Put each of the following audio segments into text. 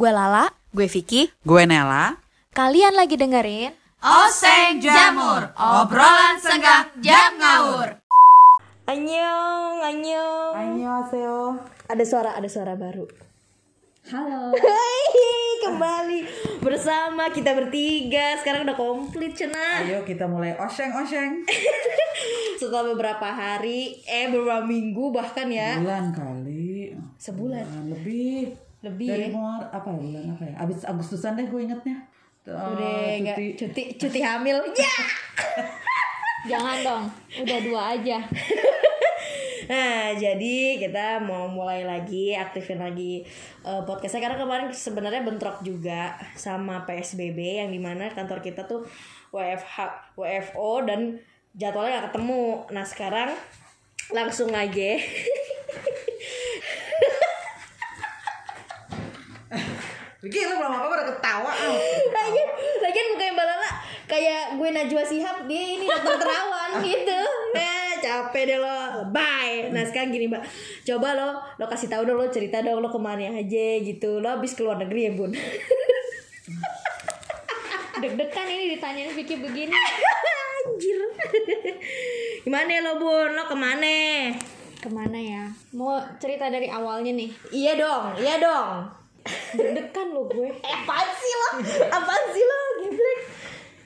Gue Lala, Gue Vicky. Gue Nela. kalian lagi dengerin Oseng Jamur, obrolan senggang jam ngawur. Annyeong, annyeong Annyeonghaseyo. Ada suara, ada suara baru Halo. Hai, kembali bersama kita bertiga Sekarang udah komplit Cena Ayo kita mulai oseng-oseng. Setelah beberapa hari, eh beberapa minggu bahkan ya Bulan kali. Sebulan Bulan lebih. Lebih Dari ya apa ya bulan apa ya? Abis Agustusan deh gue ingetnya. Eh, Udah cuti. cuti, cuti hamil Ya Jangan dong, udah dua aja. Nah, jadi kita mau mulai lagi aktifin lagi eh, podcastnya karena kemarin sebenarnya bentrok juga sama PSBB yang di mana kantor kita tuh WFH, WFO dan jadwalnya gak ketemu. Nah sekarang langsung aja. Vicky lu belum apa udah ketawa. ah. lagian, lagian mukanya Mbak Lala kayak gue Najwa Shihab dia ini dokter terawan gitu. Nah, capek deh lo. Bye. Nah, sekarang gini, Mbak. Coba lo lo kasih tahu dong lo cerita dong lo ke mana aja gitu. Lo habis keluar negeri ya, Bun? Deg-degan ini ditanyain Vicky begini. Anjir. Gimana lo, Bun? Lo ke mana? Ke mana ya? Mau cerita dari awalnya nih. Iya dong, iya dong. Deg-degan lo gue. Eh, apaan sih lo? Apaan sih lo? Geblek.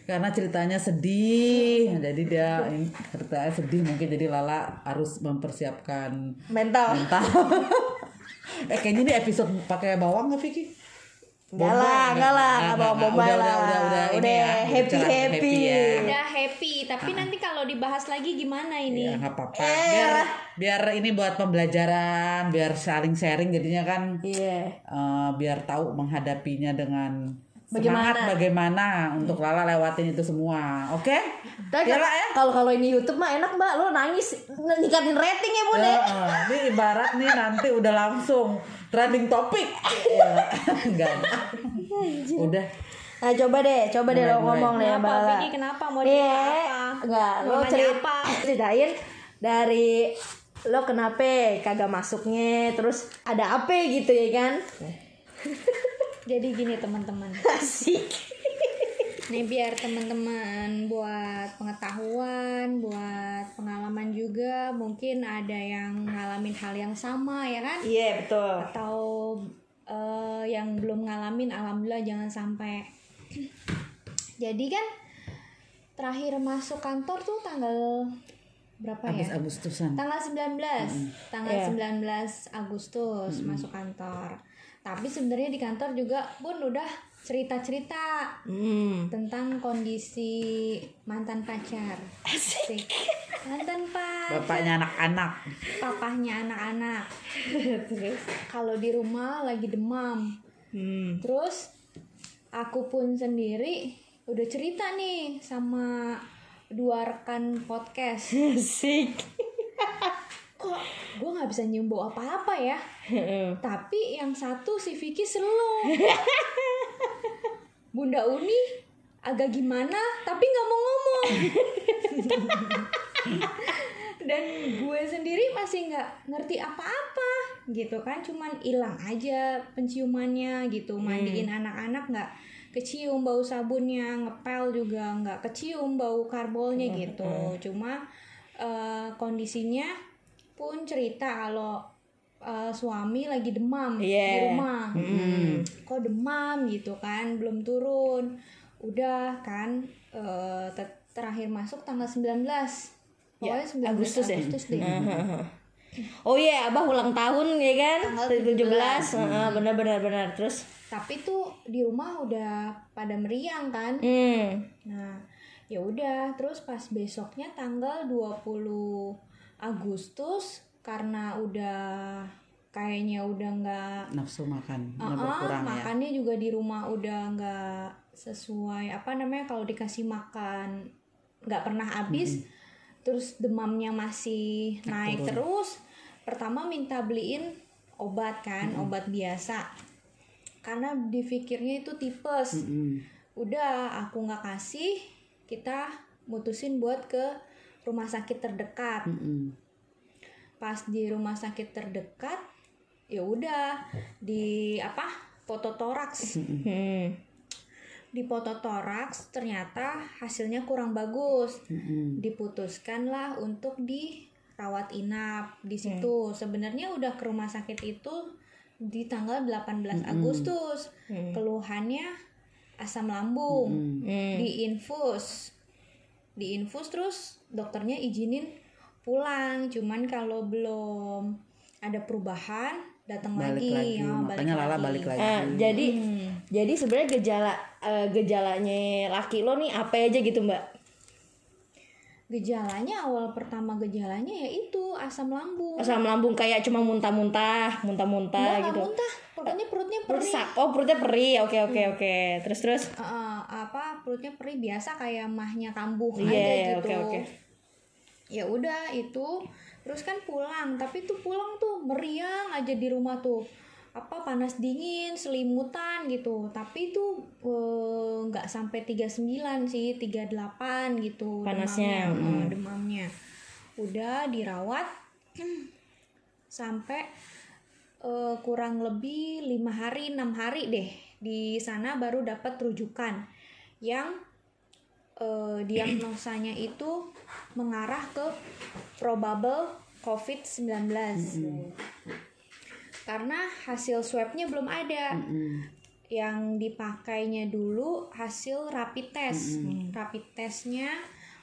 Karena ceritanya sedih. Jadi dia ini ceritanya sedih mungkin jadi Lala harus mempersiapkan Mental. mental. eh kayaknya ini episode pakai bawang nggak Vicky? Enggak lah, enggak lah, enggak bawa bombay udah, lah. Udah, udah, udah, ini Udah ya. happy, bicara happy. ya. Udah happy, tapi nanti kalau dibahas lagi gimana ini? Ya nggak apa-apa. Eh. Biar biar ini buat pembelajaran, biar saling sharing jadinya kan Iya. eh, biar tahu menghadapinya dengan Bagaimana? semangat bagaimana untuk Lala lewatin itu semua. Oke? Tapi Ya kalau kalau ini YouTube mah enak mbak, lo nangis ningkatin rating ya bun Ya, ini ibarat nih nanti udah langsung trending topik. Ya, enggak. Udah. Nah coba deh, coba deh lo Mulai, ngomong Kenapa, mbak. Lala. Vicky? Kenapa? Mau cerita apa? enggak, lo cerita apa? ceritain dari lo kenapa kagak masuknya, terus ada apa gitu ya kan? Jadi gini teman-teman. Asik. Nih biar teman-teman buat pengetahuan, buat pengalaman juga, mungkin ada yang ngalamin hal yang sama ya kan? Iya betul. Atau eh, yang belum ngalamin, alhamdulillah jangan sampai. Jadi kan terakhir masuk kantor tuh tanggal berapa Habis ya? Agustusan. Tanggal 19. Tanggal Iya. 19 Agustus masuk kantor. Tapi sebenarnya di kantor juga Bun udah cerita-cerita Hmm. tentang kondisi mantan pacar. Asik. Mantan pacar. Bapaknya anak-anak. Papahnya anak-anak. Terus kalau di rumah lagi demam. Hmm. Terus aku pun sendiri udah cerita nih sama dua rekan podcast. Asik. Kok gue nggak bisa nyium bau apa-apa ya? Tapi yang satu si Vicky slow. Bunda Uni agak gimana tapi nggak mau ngomong. Dan gue sendiri masih nggak ngerti apa-apa gitu kan, cuman hilang aja penciumannya gitu, mandiin anak-anak nggak kecium bau sabunnya, ngepel juga nggak kecium bau karbolnya gitu. Cuma eh, kondisinya pun cerita kalau eh, suami lagi demam di Iya. rumah. Kok demam gitu kan belum turun. Udah kan te- terakhir masuk tanggal 19 pokoknya 19 Agustus ya? Agustus deh Oh iya, abah ulang tahun ya kan? Tanggal 17. Heeh, benar benar benar. Terus tapi tuh di rumah udah pada meriang kan hmm. nah ya udah terus pas besoknya tanggal 20 Agustus karena udah kayaknya udah nggak Nafsu makan Uh-uh, berkurang ya. makannya juga di rumah udah nggak sesuai apa namanya kalau dikasih makan nggak pernah habis terus demamnya masih naik terus. Pertama minta beliin obat kan obat biasa. Karena dipikirnya itu tipes. Mm-mm. udah aku nggak kasih kita mutusin buat ke rumah sakit terdekat. Mm-mm. pas di rumah sakit terdekat ya udah di apa fototoraks. Hmm. Di fototoraks ternyata hasilnya kurang bagus. Diputuskanlah untuk dirawat inap di situ. Sebenarnya udah ke rumah sakit itu di tanggal 18 Agustus. Keluhannya asam lambung. Hmm. diinfus diinfus terus dokternya izinin pulang. Cuman kalau belum ada perubahan datang lagi, lagi, ya, makanya Lala balik lagi. Eh, jadi jadi sebenarnya gejala eh, gejalanya laki lo nih apa aja gitu mbak? gejalanya awal pertama gejalanya ya itu asam lambung. Asam lambung kayak cuma muntah-muntah, muntah-muntah gitu. muntah. Pokoknya perutnya Perut perih. Sak- oh perutnya perih, oke oke oke. Terus terus. Eh, apa perutnya perih. Biasa kayak mahnya kambuh Iya, aja iya, gitu. oke, oke. Ya udah itu. Terus kan pulang tapi tuh pulang tuh meriang aja di rumah tuh. Apa panas dingin selimutan gitu. Tapi itu eh, nggak sampai 39 sih 38 gitu Panasnya, demamnya, eh, demamnya. Udah dirawat sampai eh, kurang lebih lima hari enam hari deh di sana baru dapat rujukan yang eh, diagnosanya itu mengarah ke probable COVID-19 karena hasil swabnya belum ada. Yang dipakainya dulu hasil rapid test. Rapid testnya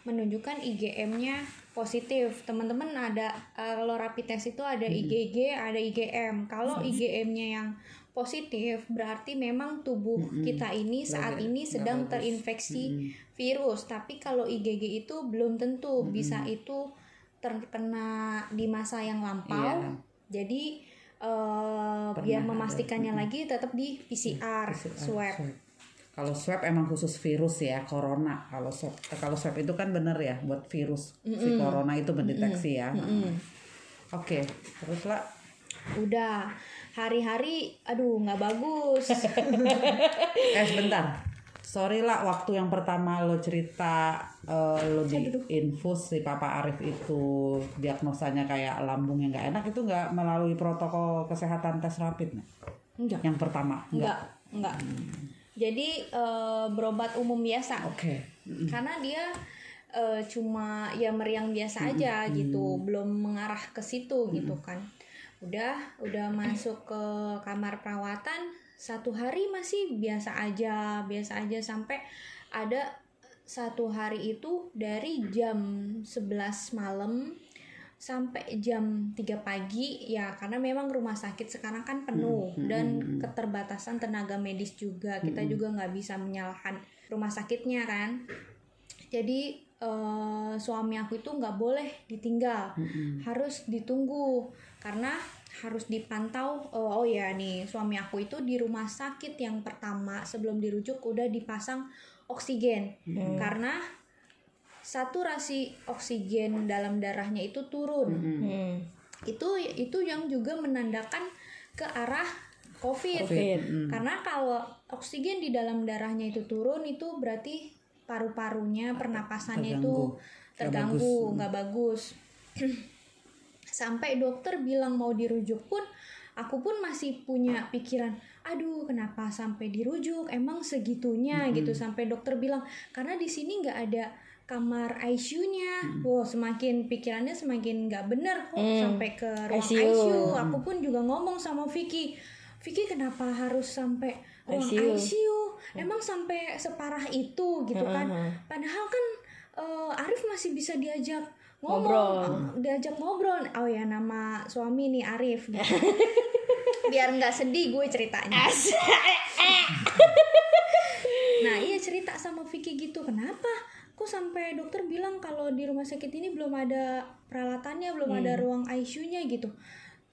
menunjukkan IgM-nya positif. Teman-teman ada eh, kalau rapid test itu ada IgG ada IgM kalau IgM-nya yang positif berarti memang tubuh kita ini saat ini sedang terinfeksi virus. Tapi kalau IgG itu belum tentu bisa itu terkena di masa yang lampau. Iya. jadi eh, biar memastikannya lagi tetap di PCR, swab. Kalau swab emang khusus virus ya, corona. Kalau swab, kalau swab itu kan bener ya buat virus. Si corona itu mendeteksi ya. Oke, terus lah. Udah hari-hari, aduh nggak bagus. Eh sebentar. Sorry lah, waktu yang pertama lo cerita eh, lo di infus si Papa Arif itu diagnosanya kayak lambungnya nggak enak itu nggak melalui protokol kesehatan tes rapid nih? Enggak, Yang pertama enggak, enggak. Jadi eh, berobat umum biasa. Oke. Karena dia eh, cuma ya meriang biasa aja gitu, belum mengarah ke situ gitu kan. Udah, udah masuk ke kamar perawatan satu hari masih biasa aja, biasa aja sampai ada satu hari itu dari jam 11 malam sampai jam 3 pagi. Ya karena memang rumah sakit sekarang kan penuh dan keterbatasan tenaga medis juga. Kita juga nggak bisa menyalahkan rumah sakitnya kan. Jadi eh, suami aku itu nggak boleh ditinggal. Harus ditunggu. Karena harus dipantau eh, oh ya nih suami aku itu di rumah sakit yang pertama sebelum dirujuk udah dipasang oksigen. Karena saturasi oksigen dalam darahnya itu turun. Hmm. itu itu yang juga menandakan ke arah COVID. Covid. Karena kalau oksigen di dalam darahnya itu turun itu berarti paru-parunya pernapasannya itu Terganggu. nggak bagus. Sampai dokter bilang mau dirujuk pun aku pun masih punya pikiran, aduh kenapa sampai dirujuk? Emang segitunya gitu sampai dokter bilang karena di sini nggak ada kamar ICU-nya. Wow, semakin pikirannya semakin nggak bener kok sampai ke ruang ICU. ICU. Aku pun juga ngomong sama Vicky, Vicky kenapa harus sampai ruang ICU? ICU? Emang sampai separah itu gitu kan? Padahal kan eh, Arif masih bisa diajak ngomong, diajak ngobrol. Oh ya nama suami nih Arif. Biar nggak sedih gue ceritanya. Nah iya cerita sama Vicky gitu Kenapa? Kok sampai dokter bilang kalau di rumah sakit ini belum ada peralatannya Belum ada ruang ICU-nya gitu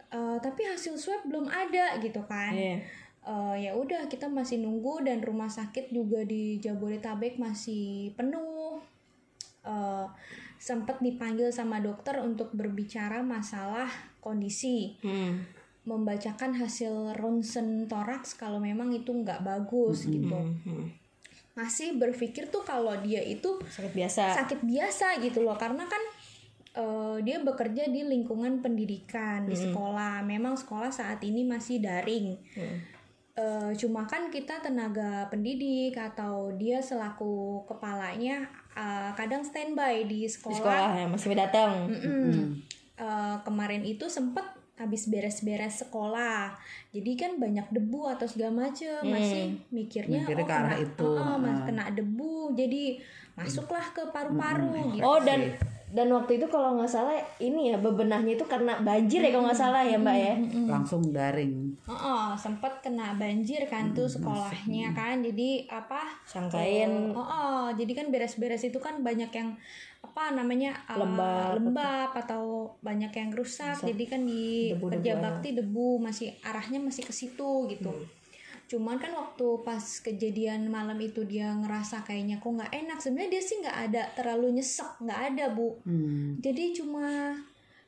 Eh, Tapi hasil swab belum ada gitu kan Iya. Eh, Ya udah kita masih nunggu Dan rumah sakit juga di Jabodetabek masih penuh. Eh, Sempat dipanggil sama dokter untuk berbicara masalah kondisi. Hmm. membacakan hasil ronsen toraks kalau memang itu nggak bagus gitu. Hmm. masih berpikir tuh kalau dia itu Sakit biasa. sakit biasa gitu loh. Karena kan eh, dia bekerja di lingkungan pendidikan di sekolah. Memang sekolah saat ini masih daring eh, cuma kan kita tenaga pendidik atau dia selaku kepalanya eh, kadang standby di Di sekolah ya masih datang. Mm-mm. Eh, kemarin itu sempet habis beres-beres sekolah. Jadi kan banyak debu atau segala macem. Masih mikirnya Mikirnya oh ke arah kena, itu, oh, mas- kena debu. Jadi masuklah ke paru-paru gitu. Oh dan dan waktu itu kalau nggak salah ini ya bebenahnya itu karena banjir ya kalau nggak salah ya mbak ya. langsung daring Oh, oh, sempet kena banjir kan tuh sekolahnya kan jadi apa Sangkain Oh, oh, jadi kan beres-beres itu kan banyak yang apa namanya uh, Lembab. lembab atau banyak yang rusak. Jadi kan di Debu-debu kerja ya. bakti debu masih arahnya masih ke situ gitu. Cuman kan waktu pas kejadian malam itu dia ngerasa kayaknya kok nggak enak. Sebenarnya dia sih nggak ada terlalu nyesek, nggak ada bu. hmm. Jadi cuma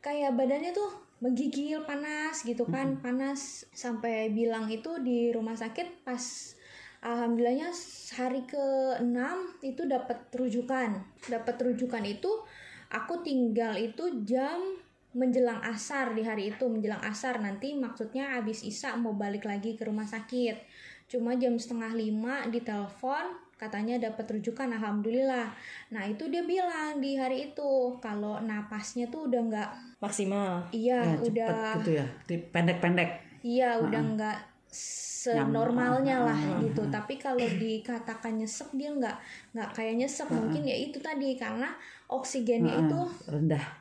kayak badannya tuh menggigil panas gitu kan panas sampai bilang itu di rumah sakit pas alhamdulillahnya hari ke-6 itu dapat rujukan dapat rujukan itu aku tinggal itu jam menjelang asar di hari itu menjelang asar nanti maksudnya habis isa mau balik lagi ke rumah sakit. Cuma jam setengah lima ditelepon katanya dapat rujukan alhamdulillah. Nah itu dia bilang di hari itu kalau napasnya tuh udah nggak maksimal. iya ya, cepet udah gitu ya. Pendek-pendek. Iya, udah nggak senormalnya lah gitu. Tapi kalau dikatakan nyesek dia nggak nggak kayak nyesek. Mungkin ya itu tadi karena oksigennya itu rendah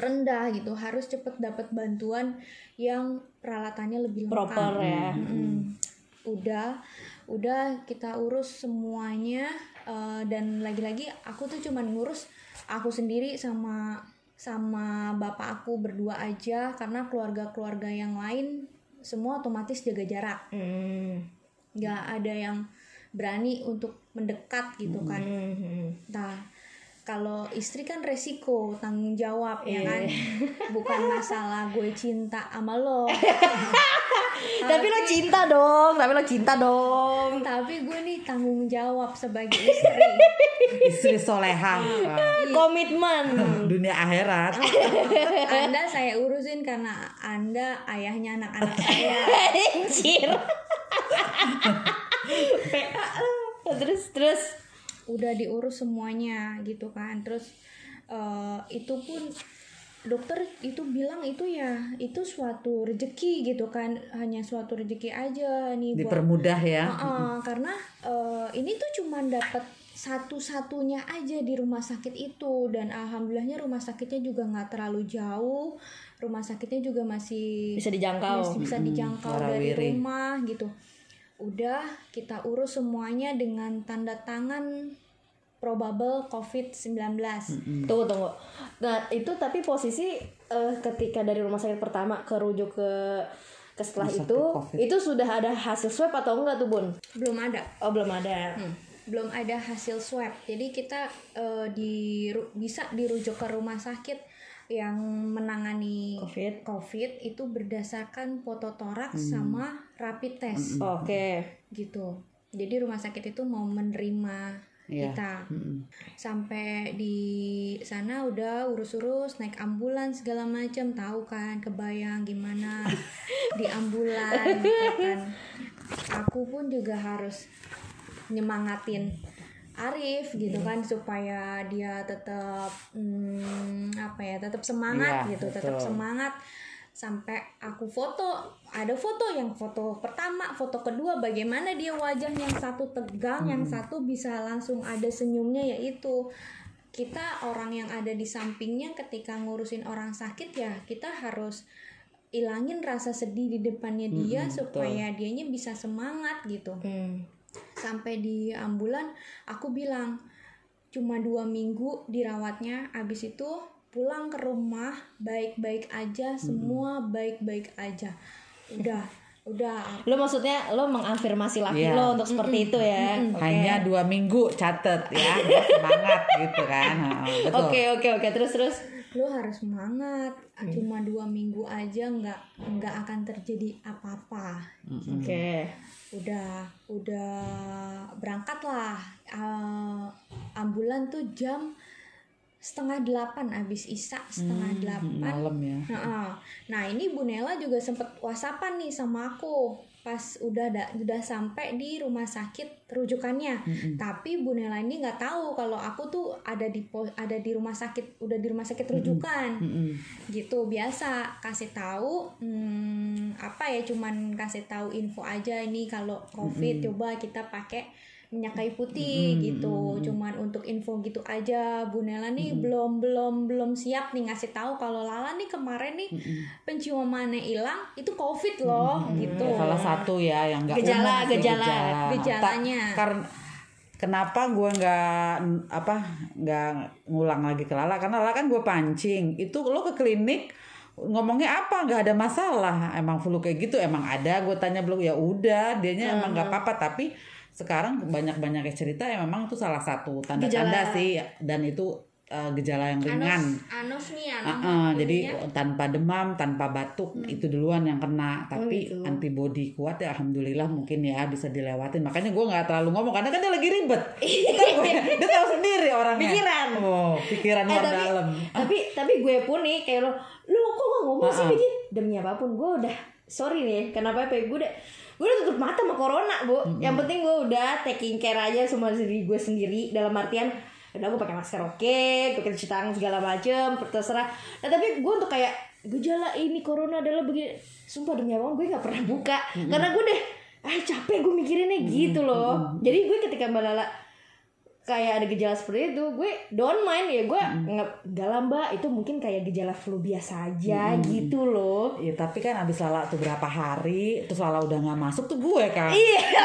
rendah gitu. Harus cepet dapat bantuan yang peralatannya lebih lengkap. Proper ya. Mm. Udah, udah kita urus semuanya eh, dan lagi-lagi aku tuh cuman ngurus aku sendiri sama sama bapak aku berdua aja karena keluarga-keluarga yang lain semua otomatis jaga jarak Hmm. nggak ada yang berani untuk mendekat gitu kan Hmm. nah kalau istri kan resiko tanggung jawab Iya. ya kan bukan masalah gue cinta sama lo. Tapi lo cinta dong, tapi lo cinta dong. tapi gue nih tanggung jawab sebagai istri. Istri soleha. Komitmen. dunia akhirat. Anda saya urusin karena anda ayahnya anak-anak saya. Anjir. terus terus udah diurus semuanya gitu kan. Terus eh, itu pun dokter itu bilang itu ya itu suatu rezeki gitu kan. Hanya suatu rezeki aja nih buat dipermudah ya. Heeh, karena eh, ini tuh cuman dapat satu-satunya aja di rumah sakit itu. Dan alhamdulillahnya rumah sakitnya juga nggak terlalu jauh. Rumah sakitnya juga masih bisa dijangkau. masih bisa dijangkau dari warawiri. rumah gitu udah kita urus semuanya dengan tanda tangan probable COVID-19 Tunggu tunggu. Nah itu tapi posisi eh, ketika dari rumah sakit pertama ke rujuk ke ke setelah Rumah sakit itu COVID. itu sudah ada hasil swab atau enggak tuh bun? belum ada Oh belum ada. belum ada hasil swab jadi kita eh, di bisa dirujuk ke rumah sakit yang menangani Covid. COVID itu berdasarkan foto toraks sama rapid test Oke. gitu. Jadi rumah sakit itu mau menerima Iya. kita Mm-mm. sampai di sana udah urus-urus naik ambulans segala macam tahu kan kebayang gimana di ambulan gitu kan. Aku pun juga harus nyemangatin Arif gitu kan supaya dia tetap hmm, apa ya tetap semangat Iya, gitu tetap betul. semangat. Sampai aku foto ada foto yang foto pertama foto kedua bagaimana dia wajah yang satu tegang yang satu bisa langsung ada senyumnya yaitu kita orang yang ada di sampingnya ketika ngurusin orang sakit ya kita harus ilangin rasa sedih di depannya dia supaya dianya bisa semangat gitu. Hmm. Sampai di ambulan aku bilang cuma dua minggu dirawatnya. Abis itu pulang ke rumah baik-baik aja semua baik-baik aja. Udah udah. Lo maksudnya lo mengafirmasi laki Iya. lo untuk seperti itu ya? Oke. hanya dua minggu catet ya semangat gitu kan. Oke oke oke. Terus terus. Lo harus semangat. Cuma dua minggu aja nggak nggak akan terjadi apa-apa. Oke. udah udah berangkat lah. Eh, ambulan tuh jam setengah delapan abis isa setengah delapan. malam ya. Nah, nah ini Bu Nela juga sempet whatsappan nih sama aku pas udah da, udah sampai di rumah sakit rujukannya. Tapi Bu Nela ini nggak tahu kalau aku tuh ada di ada di rumah sakit udah di rumah sakit rujukan. Mm-mm. gitu biasa. Kasih tahu hmm, apa ya cuman kasih tahu info aja ini kalau covid coba kita pakai minyak kayu putih gitu. Cuman untuk info gitu aja Bu Nela nih belum belum belum siap nih ngasih tahu kalau Lala nih kemarin nih penciumannya hilang itu covid loh gitu. Salah satu ya yang nggak Gejala, umum sih, gejala. Gejalanya. karena kenapa gue nggak apa nggak ngulang lagi ke Lala? Karena Lala kan gue pancing. Itu lo ke klinik ngomongnya apa? Nggak ada masalah. Emang flu kayak gitu emang ada. Gue tanya belum ya udah dianya emang nggak apa-apa. Tapi sekarang banyak banyak cerita yang memang itu salah satu tanda-tanda Gejala. sih dan itu eh, gejala yang ringan Anos, anos nih anos Ah, ah, jadi tanpa demam, tanpa batuk itu duluan yang kena. Tapi gitu. antibody kuat ya alhamdulillah mungkin ya bisa dilewatin. Makanya gue nggak terlalu ngomong karena kan dia lagi ribet. Gue- dia tahu sendiri orangnya. Pikiran. Oh, pikiran eh tapi dalam. tapi tapi gue pun nih kayak lo lo kok gak ngomong sih Ah, ah. Bigit demi apa pun gue udah sorry nih kenapa apa gue udah gue udah tutup mata sama corona bu. Yang penting gue udah taking care aja sama diri gue sendiri dalam artian udah gue pakai masker oke gue cuci tangan segala macem terserah. Nah tapi gue untuk kayak gejala ini corona adalah begini sumpah demi apa pun gue nggak pernah buka. Karena gue deh ah capek gue mikirinnya gitu loh. Jadi gue ketika mbak Lala kayak ada gejala seperti itu gue don't mind ya gue nggak galah mbak itu mungkin kayak gejala flu biasa aja gitu loh. Ya tapi kan abis Lala tuh berapa hari, terus Lala udah nggak masuk tuh gue kan. iya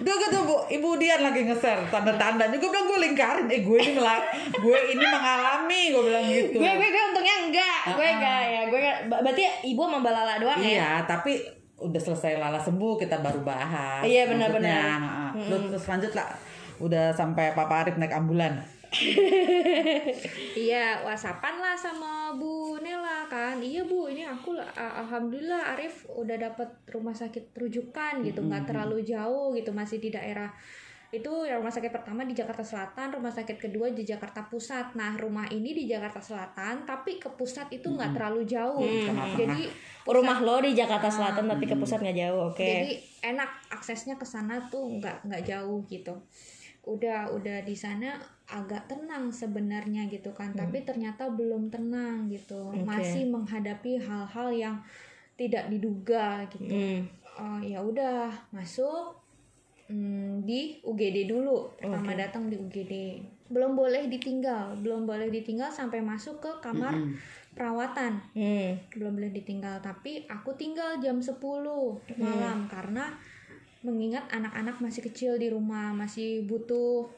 udah gitu bu, ibu Dian lagi nge-share tanda-tanda juga bilang gue lingkarin, eh gue ini melak, gue ini mengalami, gue bilang gitu. gue gue gue untungnya enggak. Gue enggak ya. Gue berarti ibu sama mbak Lala doang ya? Iya, tapi udah selesai Lala sembuh kita baru bahas. Iya, benar-benar. Lu terus lanjut lah. Udah sampai Papa Arif naik ambulan. Iya, whatsappan lah sama Bu Nela kan. Iya Bu, ini aku alhamdulillah Arif udah dapat rumah sakit rujukan gitu, nggak terlalu jauh gitu, masih di daerah itu ya rumah sakit pertama di Jakarta Selatan, rumah sakit kedua di Jakarta Pusat. Nah, rumah ini di Jakarta Selatan, tapi ke pusat itu nggak terlalu jauh. Jadi rumah lo di Jakarta Selatan tapi ke pusat nggak jauh oke. Jadi enak aksesnya ke sana tuh nggak nggak jauh gitu. Udah udah di sana agak tenang sebenarnya gitu kan tapi ternyata belum tenang gitu. Masih menghadapi hal-hal yang tidak diduga gitu. Hmm. Oh, ya udah masuk hmm, di UGD dulu. Pertama datang di UGD belum boleh ditinggal. Belum boleh ditinggal sampai masuk ke kamar perawatan. Hmm. belum boleh ditinggal. Tapi aku tinggal jam 10 malam karena mengingat anak-anak masih kecil di rumah masih butuh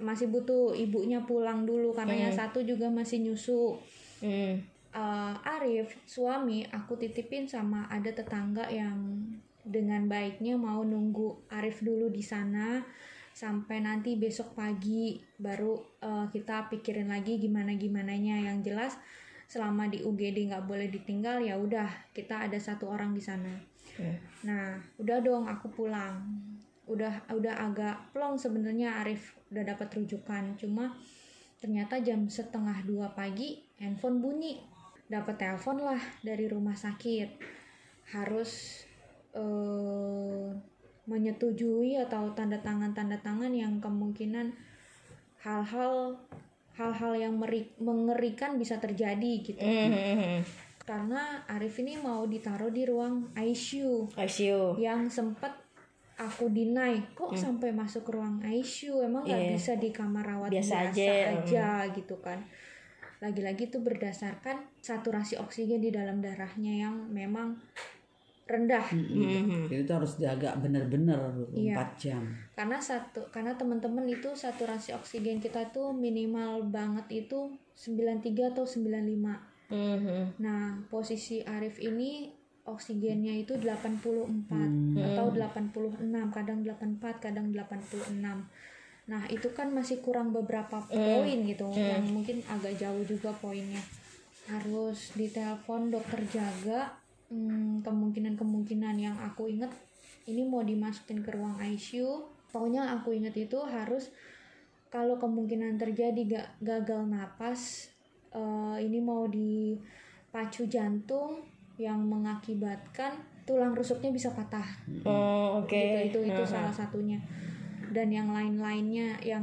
masih butuh ibunya pulang dulu karena yang satu juga masih nyusu. Hmm. Eh, Arif suami aku titipin sama ada tetangga yang dengan baiknya mau nunggu Arif dulu di sana sampai nanti besok pagi baru eh, kita pikirin lagi gimana gimananya yang jelas selama di UGD nggak boleh ditinggal ya udah kita ada satu orang di sana. Nah udah dong aku pulang. Udah udah agak plong sebenarnya Arif udah dapat rujukan. Cuma ternyata jam setengah dua pagi handphone bunyi. Dapat telepon lah dari rumah sakit. Harus eh, menyetujui atau tanda tangan tanda tangan yang kemungkinan hal-hal hal-hal yang meri- mengerikan bisa terjadi gitu Hmm, hmm, hmm. karena Arif ini mau ditaruh di ruang ICU ICU yang sempat aku deny kok sampai masuk ke ruang ICU emang nggak. Iya. bisa di kamar rawat Biasa biasa, aja, aja, gitu kan lagi-lagi itu berdasarkan saturasi oksigen di dalam darahnya yang memang rendah Hmm, Jadi itu harus jaga bener-bener 24 Iya. jam. karena satu karena teman-teman itu saturasi oksigen kita tuh minimal banget itu 93 atau 95 Hmm, hmm. Nah, posisi Arif ini oksigennya itu 84 atau 86, kadang 84, kadang 86. Nah, itu kan masih kurang beberapa poin gitu, yang mungkin agak jauh juga poinnya. Harus ditelepon dokter jaga, hmm, kemungkinan-kemungkinan yang aku inget ini mau dimasukin ke ruang ICU. Pokoknya aku inget itu harus kalau kemungkinan terjadi ga, gagal napas eh, ini mau dipacu jantung yang mengakibatkan tulang rusuknya bisa patah Oh, oke. gitu itu itu salah satunya dan yang lain-lainnya yang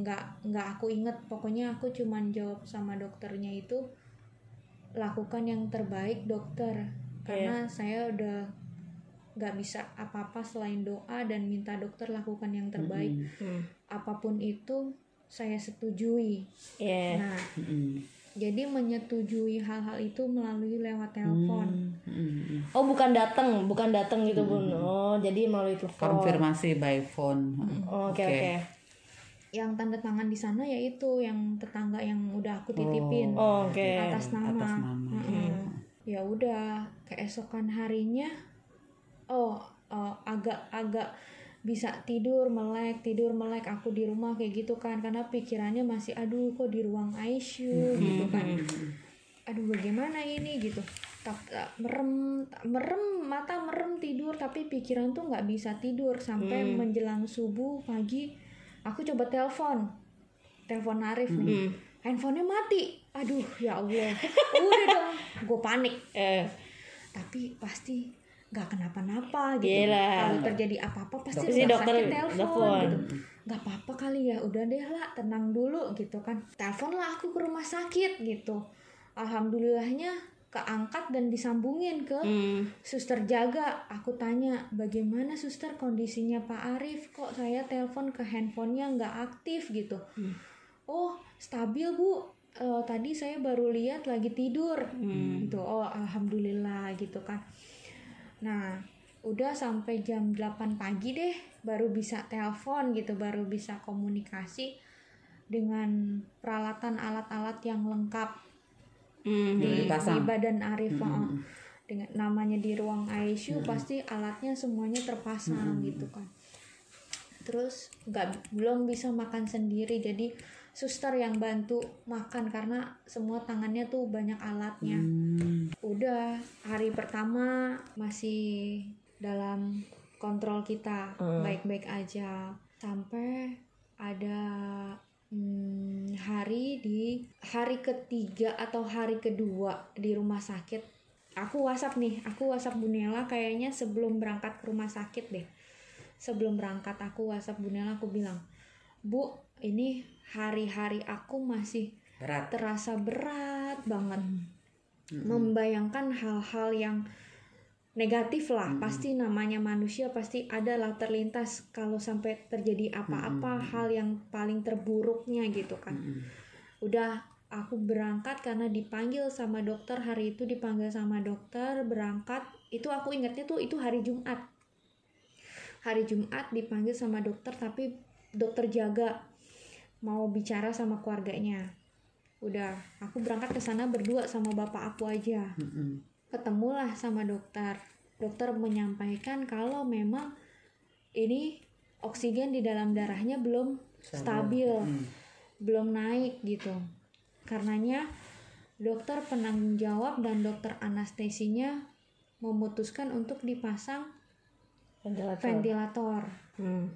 nggak nggak aku inget pokoknya aku cuman jawab sama dokternya itu lakukan yang terbaik dokter karena saya udah nggak bisa apa-apa selain doa dan minta dokter lakukan yang terbaik Hmm. apa pun itu saya setujui Iya. nah Mm-mm. jadi menyetujui hal-hal itu melalui lewat telepon Mm-mm. Oh, bukan datang, bukan datang gitu, Bun. Oh, jadi melalui telepon. konfirmasi by phone Oh, Oke, oke. yang tanda tangan di sana yaitu yang tetangga yang udah aku titipin Oh, oke. atas nama, atas nama. Mm-mm. Ya udah keesokan harinya oh uh, agak-agak bisa tidur melek tidur melek aku di rumah kayak gitu kan. Karena pikirannya masih aduh kok di ruang ICU gitu kan. Aduh bagaimana ini? gitu. Tak, tak merem tak merem mata merem tidur tapi pikiran tuh nggak bisa tidur. Sampai menjelang subuh pagi aku coba telepon. Telepon Arif nih. Handphonenya mati aduh ya Allah. Udah dong. Gue panik. Eh, tapi pasti nggak kenapa-napa gitu. Kalau terjadi apa-apa pasti rumah dokter sakit telepon gitu. Nggak apa-apa kali ya udah deh lah tenang dulu gitu kan. Telepon lah aku ke rumah sakit gitu. Alhamdulillahnya keangkat dan disambungin ke hmm. suster jaga. Aku tanya bagaimana suster? Kondisinya Pak Arif? Kok saya telepon ke handphonenya nggak aktif? gitu. Oh stabil bu Eh, tadi saya baru lihat lagi tidur. Gitu. Oh alhamdulillah gitu kan. Nah udah sampai jam 8 pagi deh baru bisa telepon gitu baru bisa komunikasi dengan peralatan alat-alat yang lengkap. Hmm. di, di badan Arif uh, dengan namanya di ruang ICU pasti alatnya semuanya terpasang gitu kan terus nggak belum bisa makan sendiri. Jadi suster yang bantu makan karena semua tangannya tuh banyak alatnya. Hmm. udah hari pertama masih dalam kontrol kita baik-baik aja. Sampai ada hmm, hari di hari ketiga atau hari kedua di rumah sakit. Aku whatsapp nih aku whatsapp Bunela kayaknya sebelum berangkat ke rumah sakit deh sebelum berangkat aku whatsapp Bunela aku bilang bu ini hari-hari aku masih berat. terasa berat banget. Membayangkan hal-hal yang negatif lah. Pasti namanya manusia pasti ada lah terlintas kalau sampai terjadi apa-apa hal yang paling terburuknya gitu kan. Udah aku berangkat karena dipanggil sama dokter hari itu dipanggil sama dokter berangkat itu aku ingatnya tuh itu hari Jumat hari Jumat dipanggil sama dokter tapi dokter jaga mau bicara sama keluarganya. Udah aku berangkat ke sana berdua sama bapak aku aja. Ketemulah sama dokter. Dokter menyampaikan kalau memang ini oksigen di dalam darahnya belum stabil belum naik gitu. Karenanya dokter penanggung jawab dan dokter anestesinya memutuskan untuk dipasang Ventilator. ventilator Hmm.